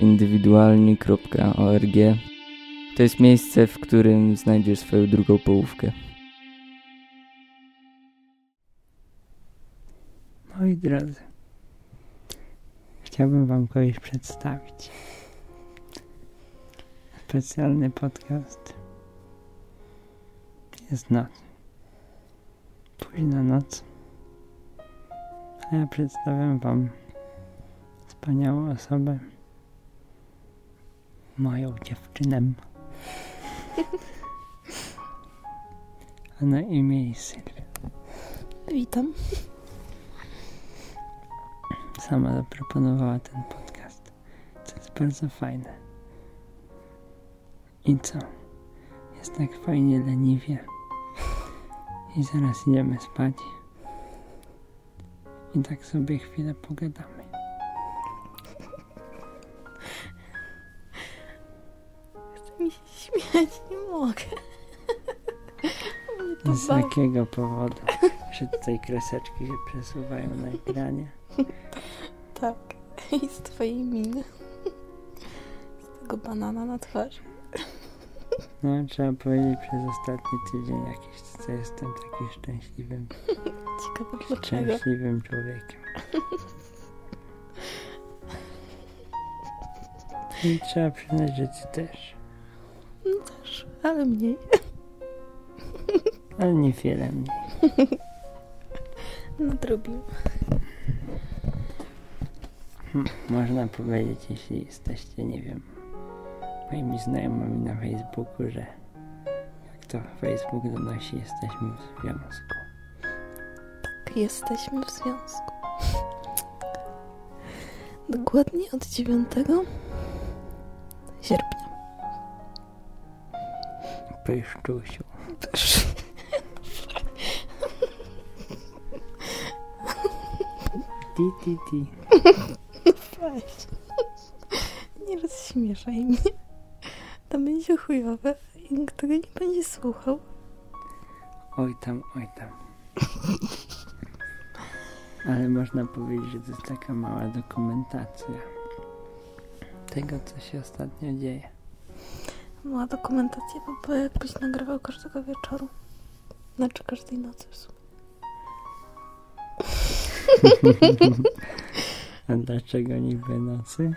indywidualni.org. To jest miejsce, w którym znajdziesz swoją drugą połówkę. Moi drodzy, chciałbym Wam kogoś przedstawić. Specjalny podcast. Jest noc. Późna noc. A ja przedstawiam Wam wspaniałą osobę. Moją dziewczynę. A na imię jej Sylwia. Witam. sama zaproponowała ten podcast. To jest bardzo fajne. I co? Jest tak fajnie leniwie. I zaraz idziemy spać. I tak sobie chwilę pogadamy. nie mogę. To Z bawi. jakiego powodu? Że tutaj kreseczki się przesuwają na ekranie. Tak. I z twojej miny. Z tego banana na twarzy. No, trzeba powiedzieć przez ostatni tydzień jakiś, co jestem taki szczęśliwym, Ciekawe dlaczego. szczęśliwym człowiekiem. I trzeba przyznać, że ty też. No ale mniej. Ale niewiele mniej. Nadrobił. Hm, Można powiedzieć, jeśli jesteście, nie wiem, moimi znajomymi na Facebooku, że jak to Facebook donosi, jesteśmy w związku. Tak, jesteśmy w związku. Dokładnie od 9 sierpnia. Pyszczusiu. Ti, ti, ti. Weź. Nie rozśmieszaj mnie. To będzie chujowe i nikt nie będzie słuchał. Oj tam, oj tam. Ale można powiedzieć, że to jest taka mała dokumentacja tego, co się ostatnio dzieje. Mała dokumentacja by była jakbyś nagrywał każdego wieczoru. Znaczy każdej nocy w sumie. A dlaczego niby nocy?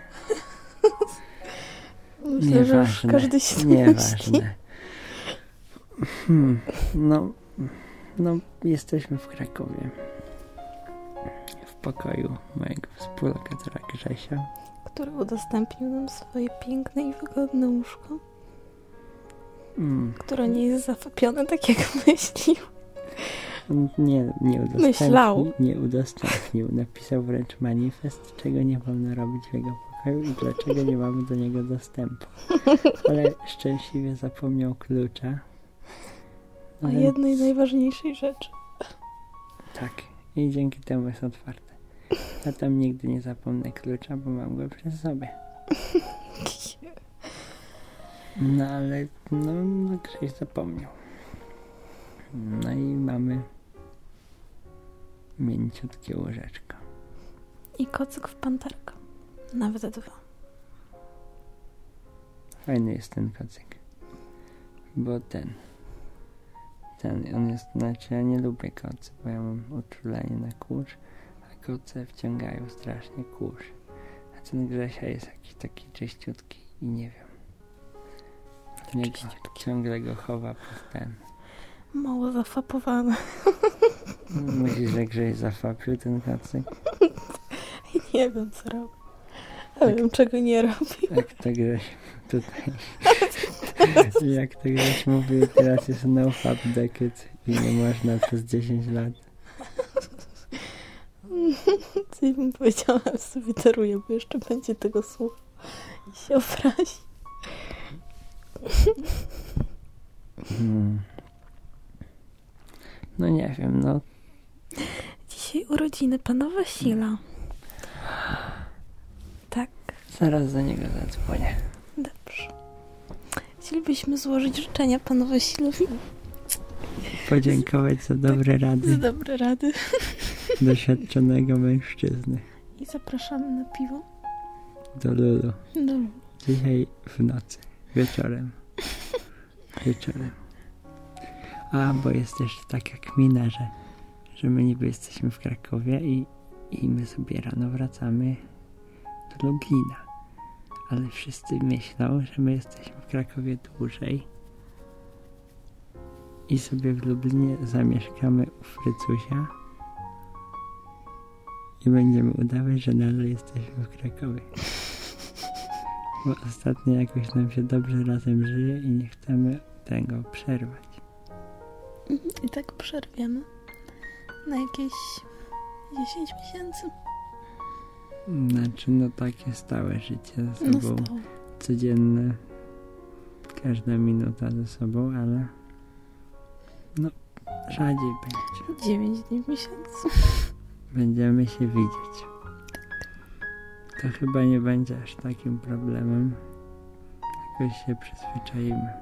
Myślę, że już każdy się. Nieważne. Hmm, no, no, jesteśmy w Krakowie. W pokoju mojego współlokatora Grzesia. Który udostępnił nam swoje piękne i wygodne łóżko, Mm, które nie jest zafapione tak jak myślił. nie, nie udostępnił. Myślał. Nie udostępnił. Napisał wręcz manifest, czego nie wolno robić w jego pokoju i dlaczego nie mamy do niego dostępu. Ale szczęśliwie zapomniał klucza. O Ale- jednej najważniejszej rzeczy. Tak, i dzięki temu jest otwarte. Ja tam nigdy nie zapomnę klucza, bo mam go przy sobie. No ale, no, no ktoś zapomniał. No i mamy mięciutkie łyżeczko. I kocyk w panterkę. Nawet dwa. Fajny jest ten kocyk. Bo ten, ten, on jest, znaczy ja nie lubię kocy, bo ja mam uczulenie na kurz, a koce wciągają strasznie kurz. A ten Grzesia jest jakiś taki czyściutki i nie wiem. Niego Czyściutki. ciągle go chowa pod ten. Mało zafapowane. Myślisz, że Grześ zafapił ten kocyk? Nie wiem co robi. Ja wiem czego nie robi. Jak to Grześ tutaj... Jak to Grześ mówi, teraz jest no fap decade i nie można przez 10 lat. Co bym powiedziała, sobie daruję, bo jeszcze będzie tego słuchał i się obrazi. Hmm. No nie wiem, no Dzisiaj urodziny pana Wasila. Tak, zaraz do niego zadzwonię. dobrze. Chcielibyśmy złożyć życzenia panu Wasilowi Podziękować za dobre za rady dobre rady doświadczonego mężczyzny. i zapraszamy na piwo. do Lulu. No, Dzisiaj w nocy, wieczorem. Wieczorem. A, bo jest też taka kmina, że, że my niby jesteśmy w Krakowie i, i my sobie rano wracamy do Lublina. Ale wszyscy myślą, że my jesteśmy w Krakowie dłużej i sobie w Lublinie zamieszkamy u Frycusia i będziemy udawać, że nadal jesteśmy w Krakowie. Bo ostatnio jakoś nam się dobrze razem żyje i nie chcemy tego przerwać. Mhm, I tak przerwiemy na jakieś 10 miesięcy. Znaczy, no takie stałe życie ze No sobą, stałe. codzienne, każda minuta ze sobą, ale no rzadziej będzie. 9 dni w miesiącu. Będziemy się widzieć. To chyba nie będzie aż takim problemem. Jakoś się przyzwyczaimy.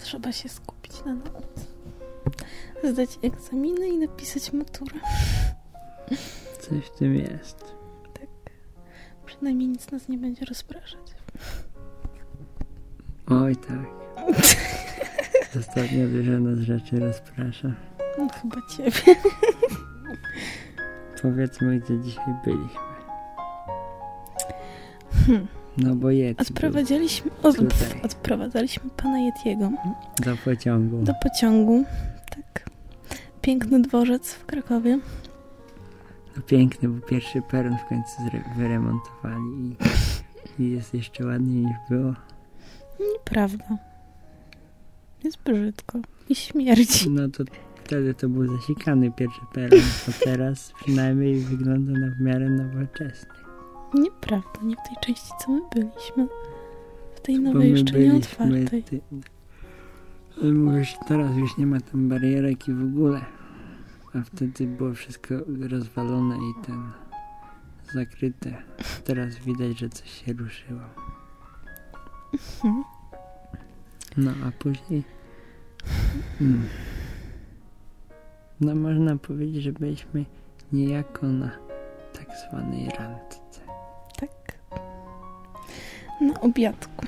Trzeba się skupić na nauce. Zdać egzaminy i napisać maturę. Coś w tym jest. Przynajmniej nic nas nie będzie rozpraszać. Oj tak. Ostatnio dużo nas rzeczy rozprasza. No, chyba ciebie. Powiedzmy, gdzie dzisiaj byliśmy. Hmm. No bo Yeti Odprowadzaliśmy, od, odprowadzaliśmy pana Yetiego do pociągu. do pociągu. Tak. Piękny dworzec w Krakowie. No piękny, bo pierwszy peron w końcu wyremontowali i, i jest jeszcze ładniej niż było. Nieprawda. Jest brzydko. I śmierdzi. No to wtedy to był zasikany pierwszy peron, a teraz przynajmniej wygląda na w miarę nowoczesny. Nieprawda. Nie w tej części, co my byliśmy. W tej nowej jeszcze nieotwartej. Ty... Ale mówisz, teraz już nie ma tam barierek i w ogóle. A wtedy było wszystko rozwalone i ten zakryte. Teraz widać, że coś się ruszyło. Mhm. No a później. Mm. No można powiedzieć, że byliśmy niejako na tak zwanej randce. Na obiadku.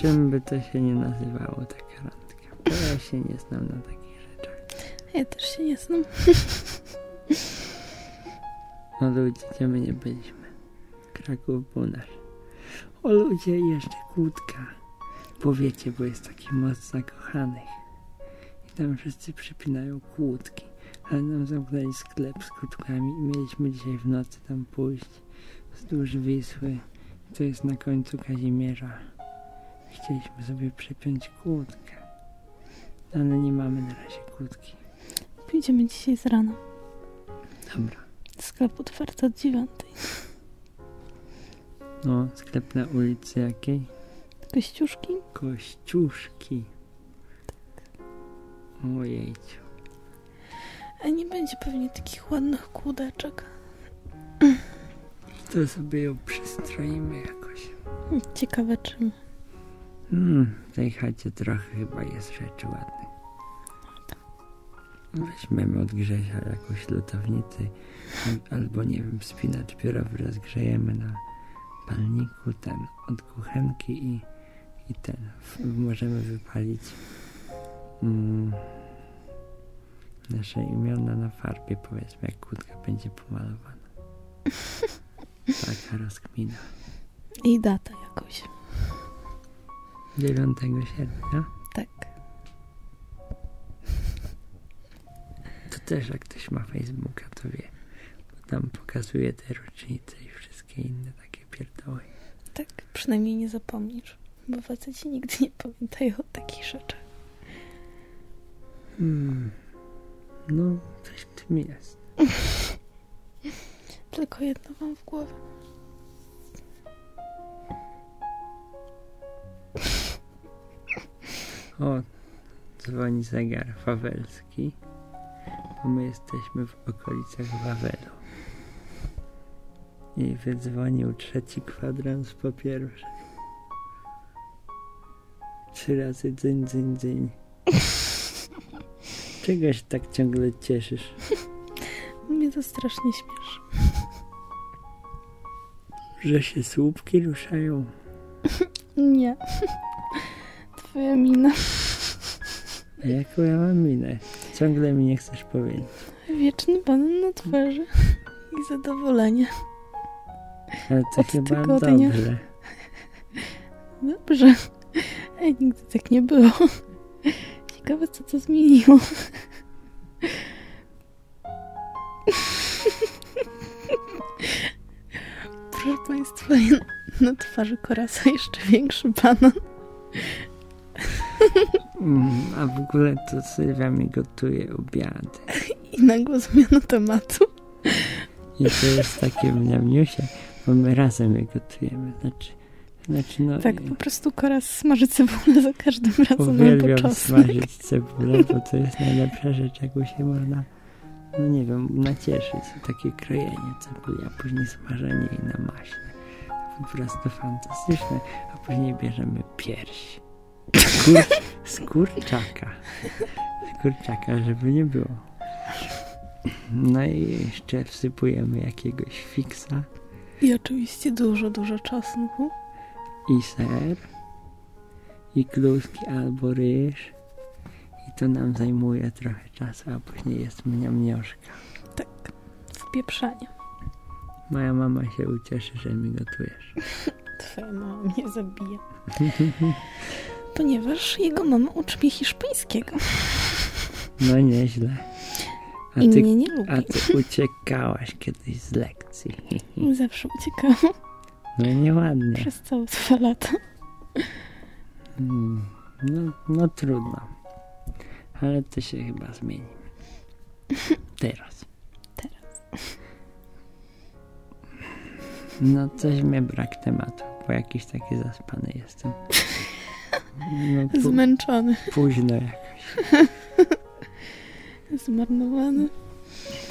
Czym by to się nie nazywało taka randka? Bo ja się nie znam na takich rzeczach. Ja też się nie znam. No ludzie, gdzie my nie byliśmy? Kraków był nasz. O ludzie, jeszcze kłódka. Bo wiecie, bo jest taki moc zakochanych. I tam wszyscy przypinają kłódki. Ale nam zamknęli sklep z kłódkami i mieliśmy dzisiaj w nocy tam pójść wzdłuż Wisły. To jest na końcu Kazimierza. Chcieliśmy sobie przypiąć kłódkę. Ale nie mamy na razie kłódki. Pójdziemy dzisiaj z rana. Dobra. Sklep otwarty od dziewiątej. No, sklep na ulicy jakiej? Kościuszki? Kościuszki. Ojejciu. A nie będzie pewnie takich ładnych kłódeczek. To sobie ją przystroimy jakoś. Ciekawe czym. Hmm, w tej chacie trochę chyba jest rzeczy ładnych. Weźmiemy od Grzesia jakąś lutownicę al- albo nie wiem, spinacz piórowy rozgrzejemy na palniku ten od kuchenki i, i ten możemy wypalić mm, nasze imiona na farbie powiedzmy jak kłódka będzie pomalowana. Taka rozkmina. I data jakoś. 9 sierpnia. Tak. To też jak ktoś ma Facebooka, to wie. Bo tam pokazuje te rocznice i wszystkie inne takie pierdoły. Tak, przynajmniej nie zapomnisz. Bo faceci nigdy nie pamiętają o takich rzeczach. Hmm. No, coś w tym jest. Tylko jedno mam w głowie. O, dzwoni zegar wawelski. Bo my jesteśmy w okolicach Wawelu. I wydzwonił trzeci kwadrans po pierwsze. Trzy razy dzyń, dzyń, dzyń. Czego się tak ciągle cieszysz? Mnie to strasznie śmieszy. Że się słupki ruszają. Nie. Twoja mina. Jaką ja mam minę? Ciągle mi nie chcesz powiedzieć. Wieczny banan na twarzy. I zadowolenie. Ale to Od chyba tygodnia. dobrze. Dobrze. Ej, nigdy tak nie było. Ciekawe, co to zmieniło. Na twarzy Korasa jeszcze większy banan. A w ogóle to Sylwia mi gotuje obiady. I nagła zmiana tematu. I to jest takie mniamniusie, bo my razem je gotujemy. Znaczy, znaczy no, Tak, po prostu Koras smaży cebulę za każdym razem uwielbiam czosnek. smażyć cebulę, bo to jest najlepsza rzecz, jaką się można, no nie wiem, nacieszyć. Takie krojenie cebuli, a później smażenie jej na maśle. Po prostu fantastyczne. A później bierzemy pierś. Skur, z kurczaka. Z kurczaka, żeby nie było. No i jeszcze wsypujemy jakiegoś fiksa I oczywiście dużo, dużo czosnku. i ser i kluski albo ryż i to nam zajmuje trochę czasu, a później jest mniamnioszka. Tak, wpieprzanie. Moja mama się ucieszy, że mi gotujesz. Twoja mama mnie zabije. Ponieważ jego mama uczy mnie hiszpańskiego. No nieźle. A I ty, mnie nie lubi. a ty uciekałaś kiedyś z lekcji. Zawsze uciekałam No nieładnie. przez całe dwa lata. Mm, No, no trudno. Ale to się chyba zmieni. Teraz. Teraz. No coś mnie brak tematu, bo jakiś taki zaspany jestem. No, Zmęczony, późno jakoś. zmarnowany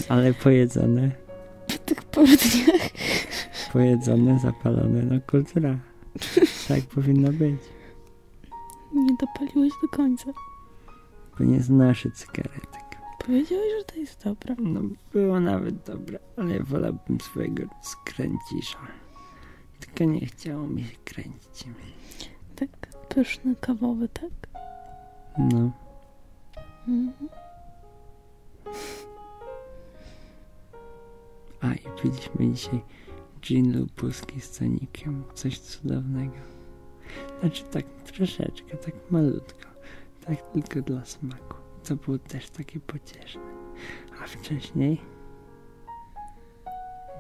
Ale pojedzone, w tych południach. pojedzone, zapalone, no kultura. Tak powinno być. Nie dopaliłeś do końca. Bo nie znoszę cygaretek. Powiedziałeś, że to jest dobre. No było nawet dobre, ale wolałbym swojego skręcisza. Tylko nie chciało mi się kręcić. Tak, pyszny, kawowy, tak? No. Mhm. A i piliśmy dzisiaj gin lubuski z tonikiem. Coś cudownego. Znaczy tak troszeczkę, tak malutko. Tak tylko dla smaku. To było też takie pocieszne. A wcześniej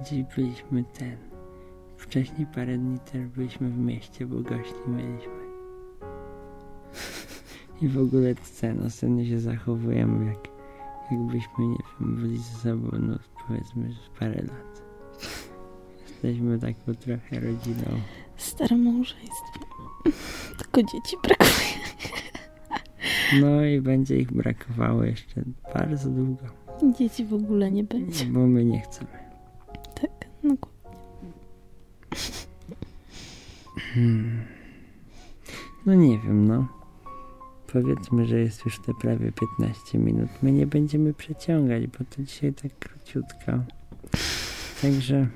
dziś byliśmy ten. Wcześniej parę dni też byliśmy w mieście, bo gości mieliśmy. I w ogóle ten ostatnio się zachowujemy jak jakbyśmy, nie wiem, byli ze sobą, no powiedzmy, że parę lat. Jesteśmy taką trochę rodziną. Stare małżeństwo. Tylko dzieci brakuje. No i będzie ich brakowało jeszcze bardzo długo, Dzieci w ogóle nie będzie. bo my nie chcemy. Tak, no Hmm. No nie wiem, no. Powiedzmy, że jest już te prawie 15 minut. My nie będziemy przeciągać, bo to dzisiaj tak króciutko. Także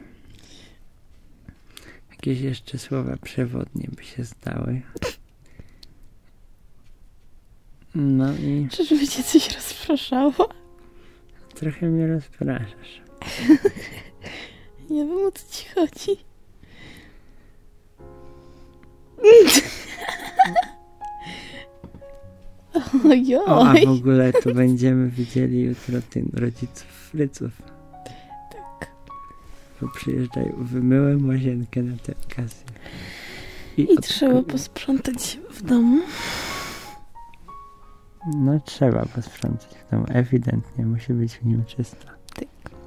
jakieś jeszcze słowa przewodnie by się zdały. No i Czyżby cię coś rozpraszało? trochę mnie rozpraszasz. Nie wiem o co ci chodzi. Ojoj. O, a w ogóle to będziemy widzieli jutro tym rodziców Fryców. Tak. Bo przyjeżdżają. Wymyłem łazienkę na tę okazję. I odkry- trzeba posprzątać w domu. No trzeba posprzątać w domu. Ewidentnie musi być w nim czysto.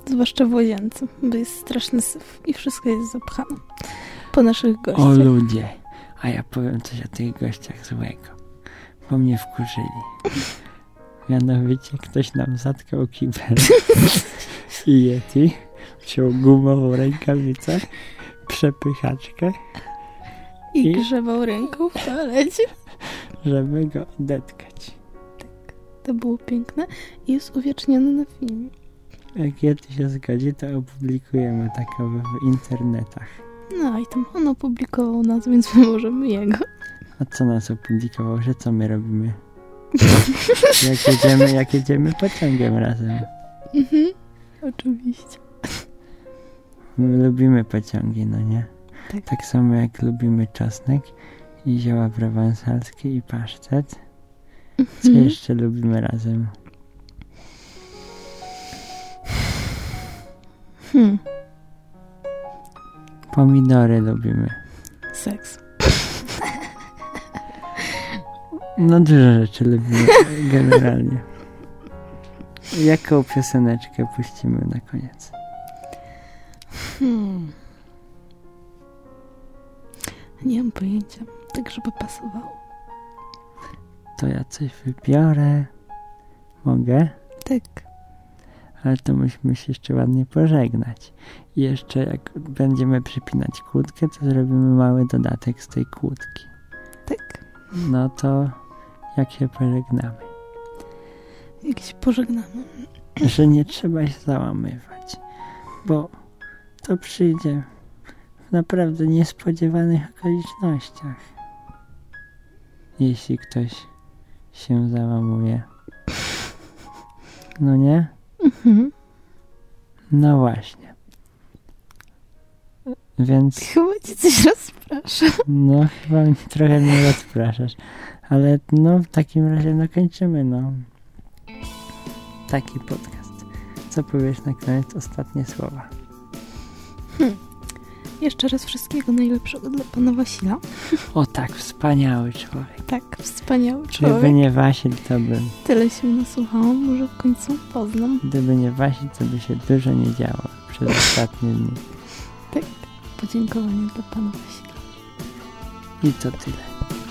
Zwłaszcza w łazience, bo jest straszny syf i wszystko jest zapchane. Po naszych O gościach. ludzie! A ja powiem coś o tych gościach złego. Bo mnie wkurzyli. Mianowicie ktoś nam zatkał kibel i Yeti wziął gumową rękawicę, przepychaczkę, I i- grzebał ręką w toalecie. żeby go odetkać. To było piękne i jest uwiecznione na filmie. Jak Yeti się zgodzi, to opublikujemy takowe w internetach. No i tam on opublikował nas, więc my możemy jego. A co nas opublikował, że co my robimy? jak, jedziemy, jak jedziemy pociągiem razem. Mhm. Oczywiście. My lubimy pociągi, no nie? Tak. Tak samo jak lubimy czosnek i zioła prowansalskie i pasztet. Co Mhm. jeszcze lubimy razem? Hmm. Pomidory lubimy. Seks. No dużo rzeczy lubimy generalnie. Jaką pioseneczkę puścimy na koniec? Hmm. Nie mam pojęcia. Tak, żeby pasowało. To ja coś wybiorę. Mogę? Tak. Ale to musimy się jeszcze ładnie pożegnać. I jeszcze jak będziemy przypinać kłódkę, to zrobimy mały dodatek z tej kłódki. Tak. No to jak się pożegnamy? Jak się pożegnamy. Że nie trzeba się załamywać, bo to przyjdzie w naprawdę niespodziewanych okolicznościach. Jeśli ktoś się załamuje. No nie? Mhm. No właśnie. Więc Chyba ci coś rozprasza. no chyba trochę mnie rozpraszasz. Ale no w takim razie no kończymy no. Taki podcast. Co powiesz na koniec ostatnie słowa? Jeszcze raz wszystkiego najlepszego dla pana Wasila. O tak, wspaniały człowiek. Tak, wspaniały człowiek. Gdyby nie Wasil, to bym. Tyle się nasłuchałam, może w końcu poznam. Gdyby nie Wasil, to by się dużo nie działo przez ostatnie dni. Podziękowanie dla pana Wasila. I to tyle.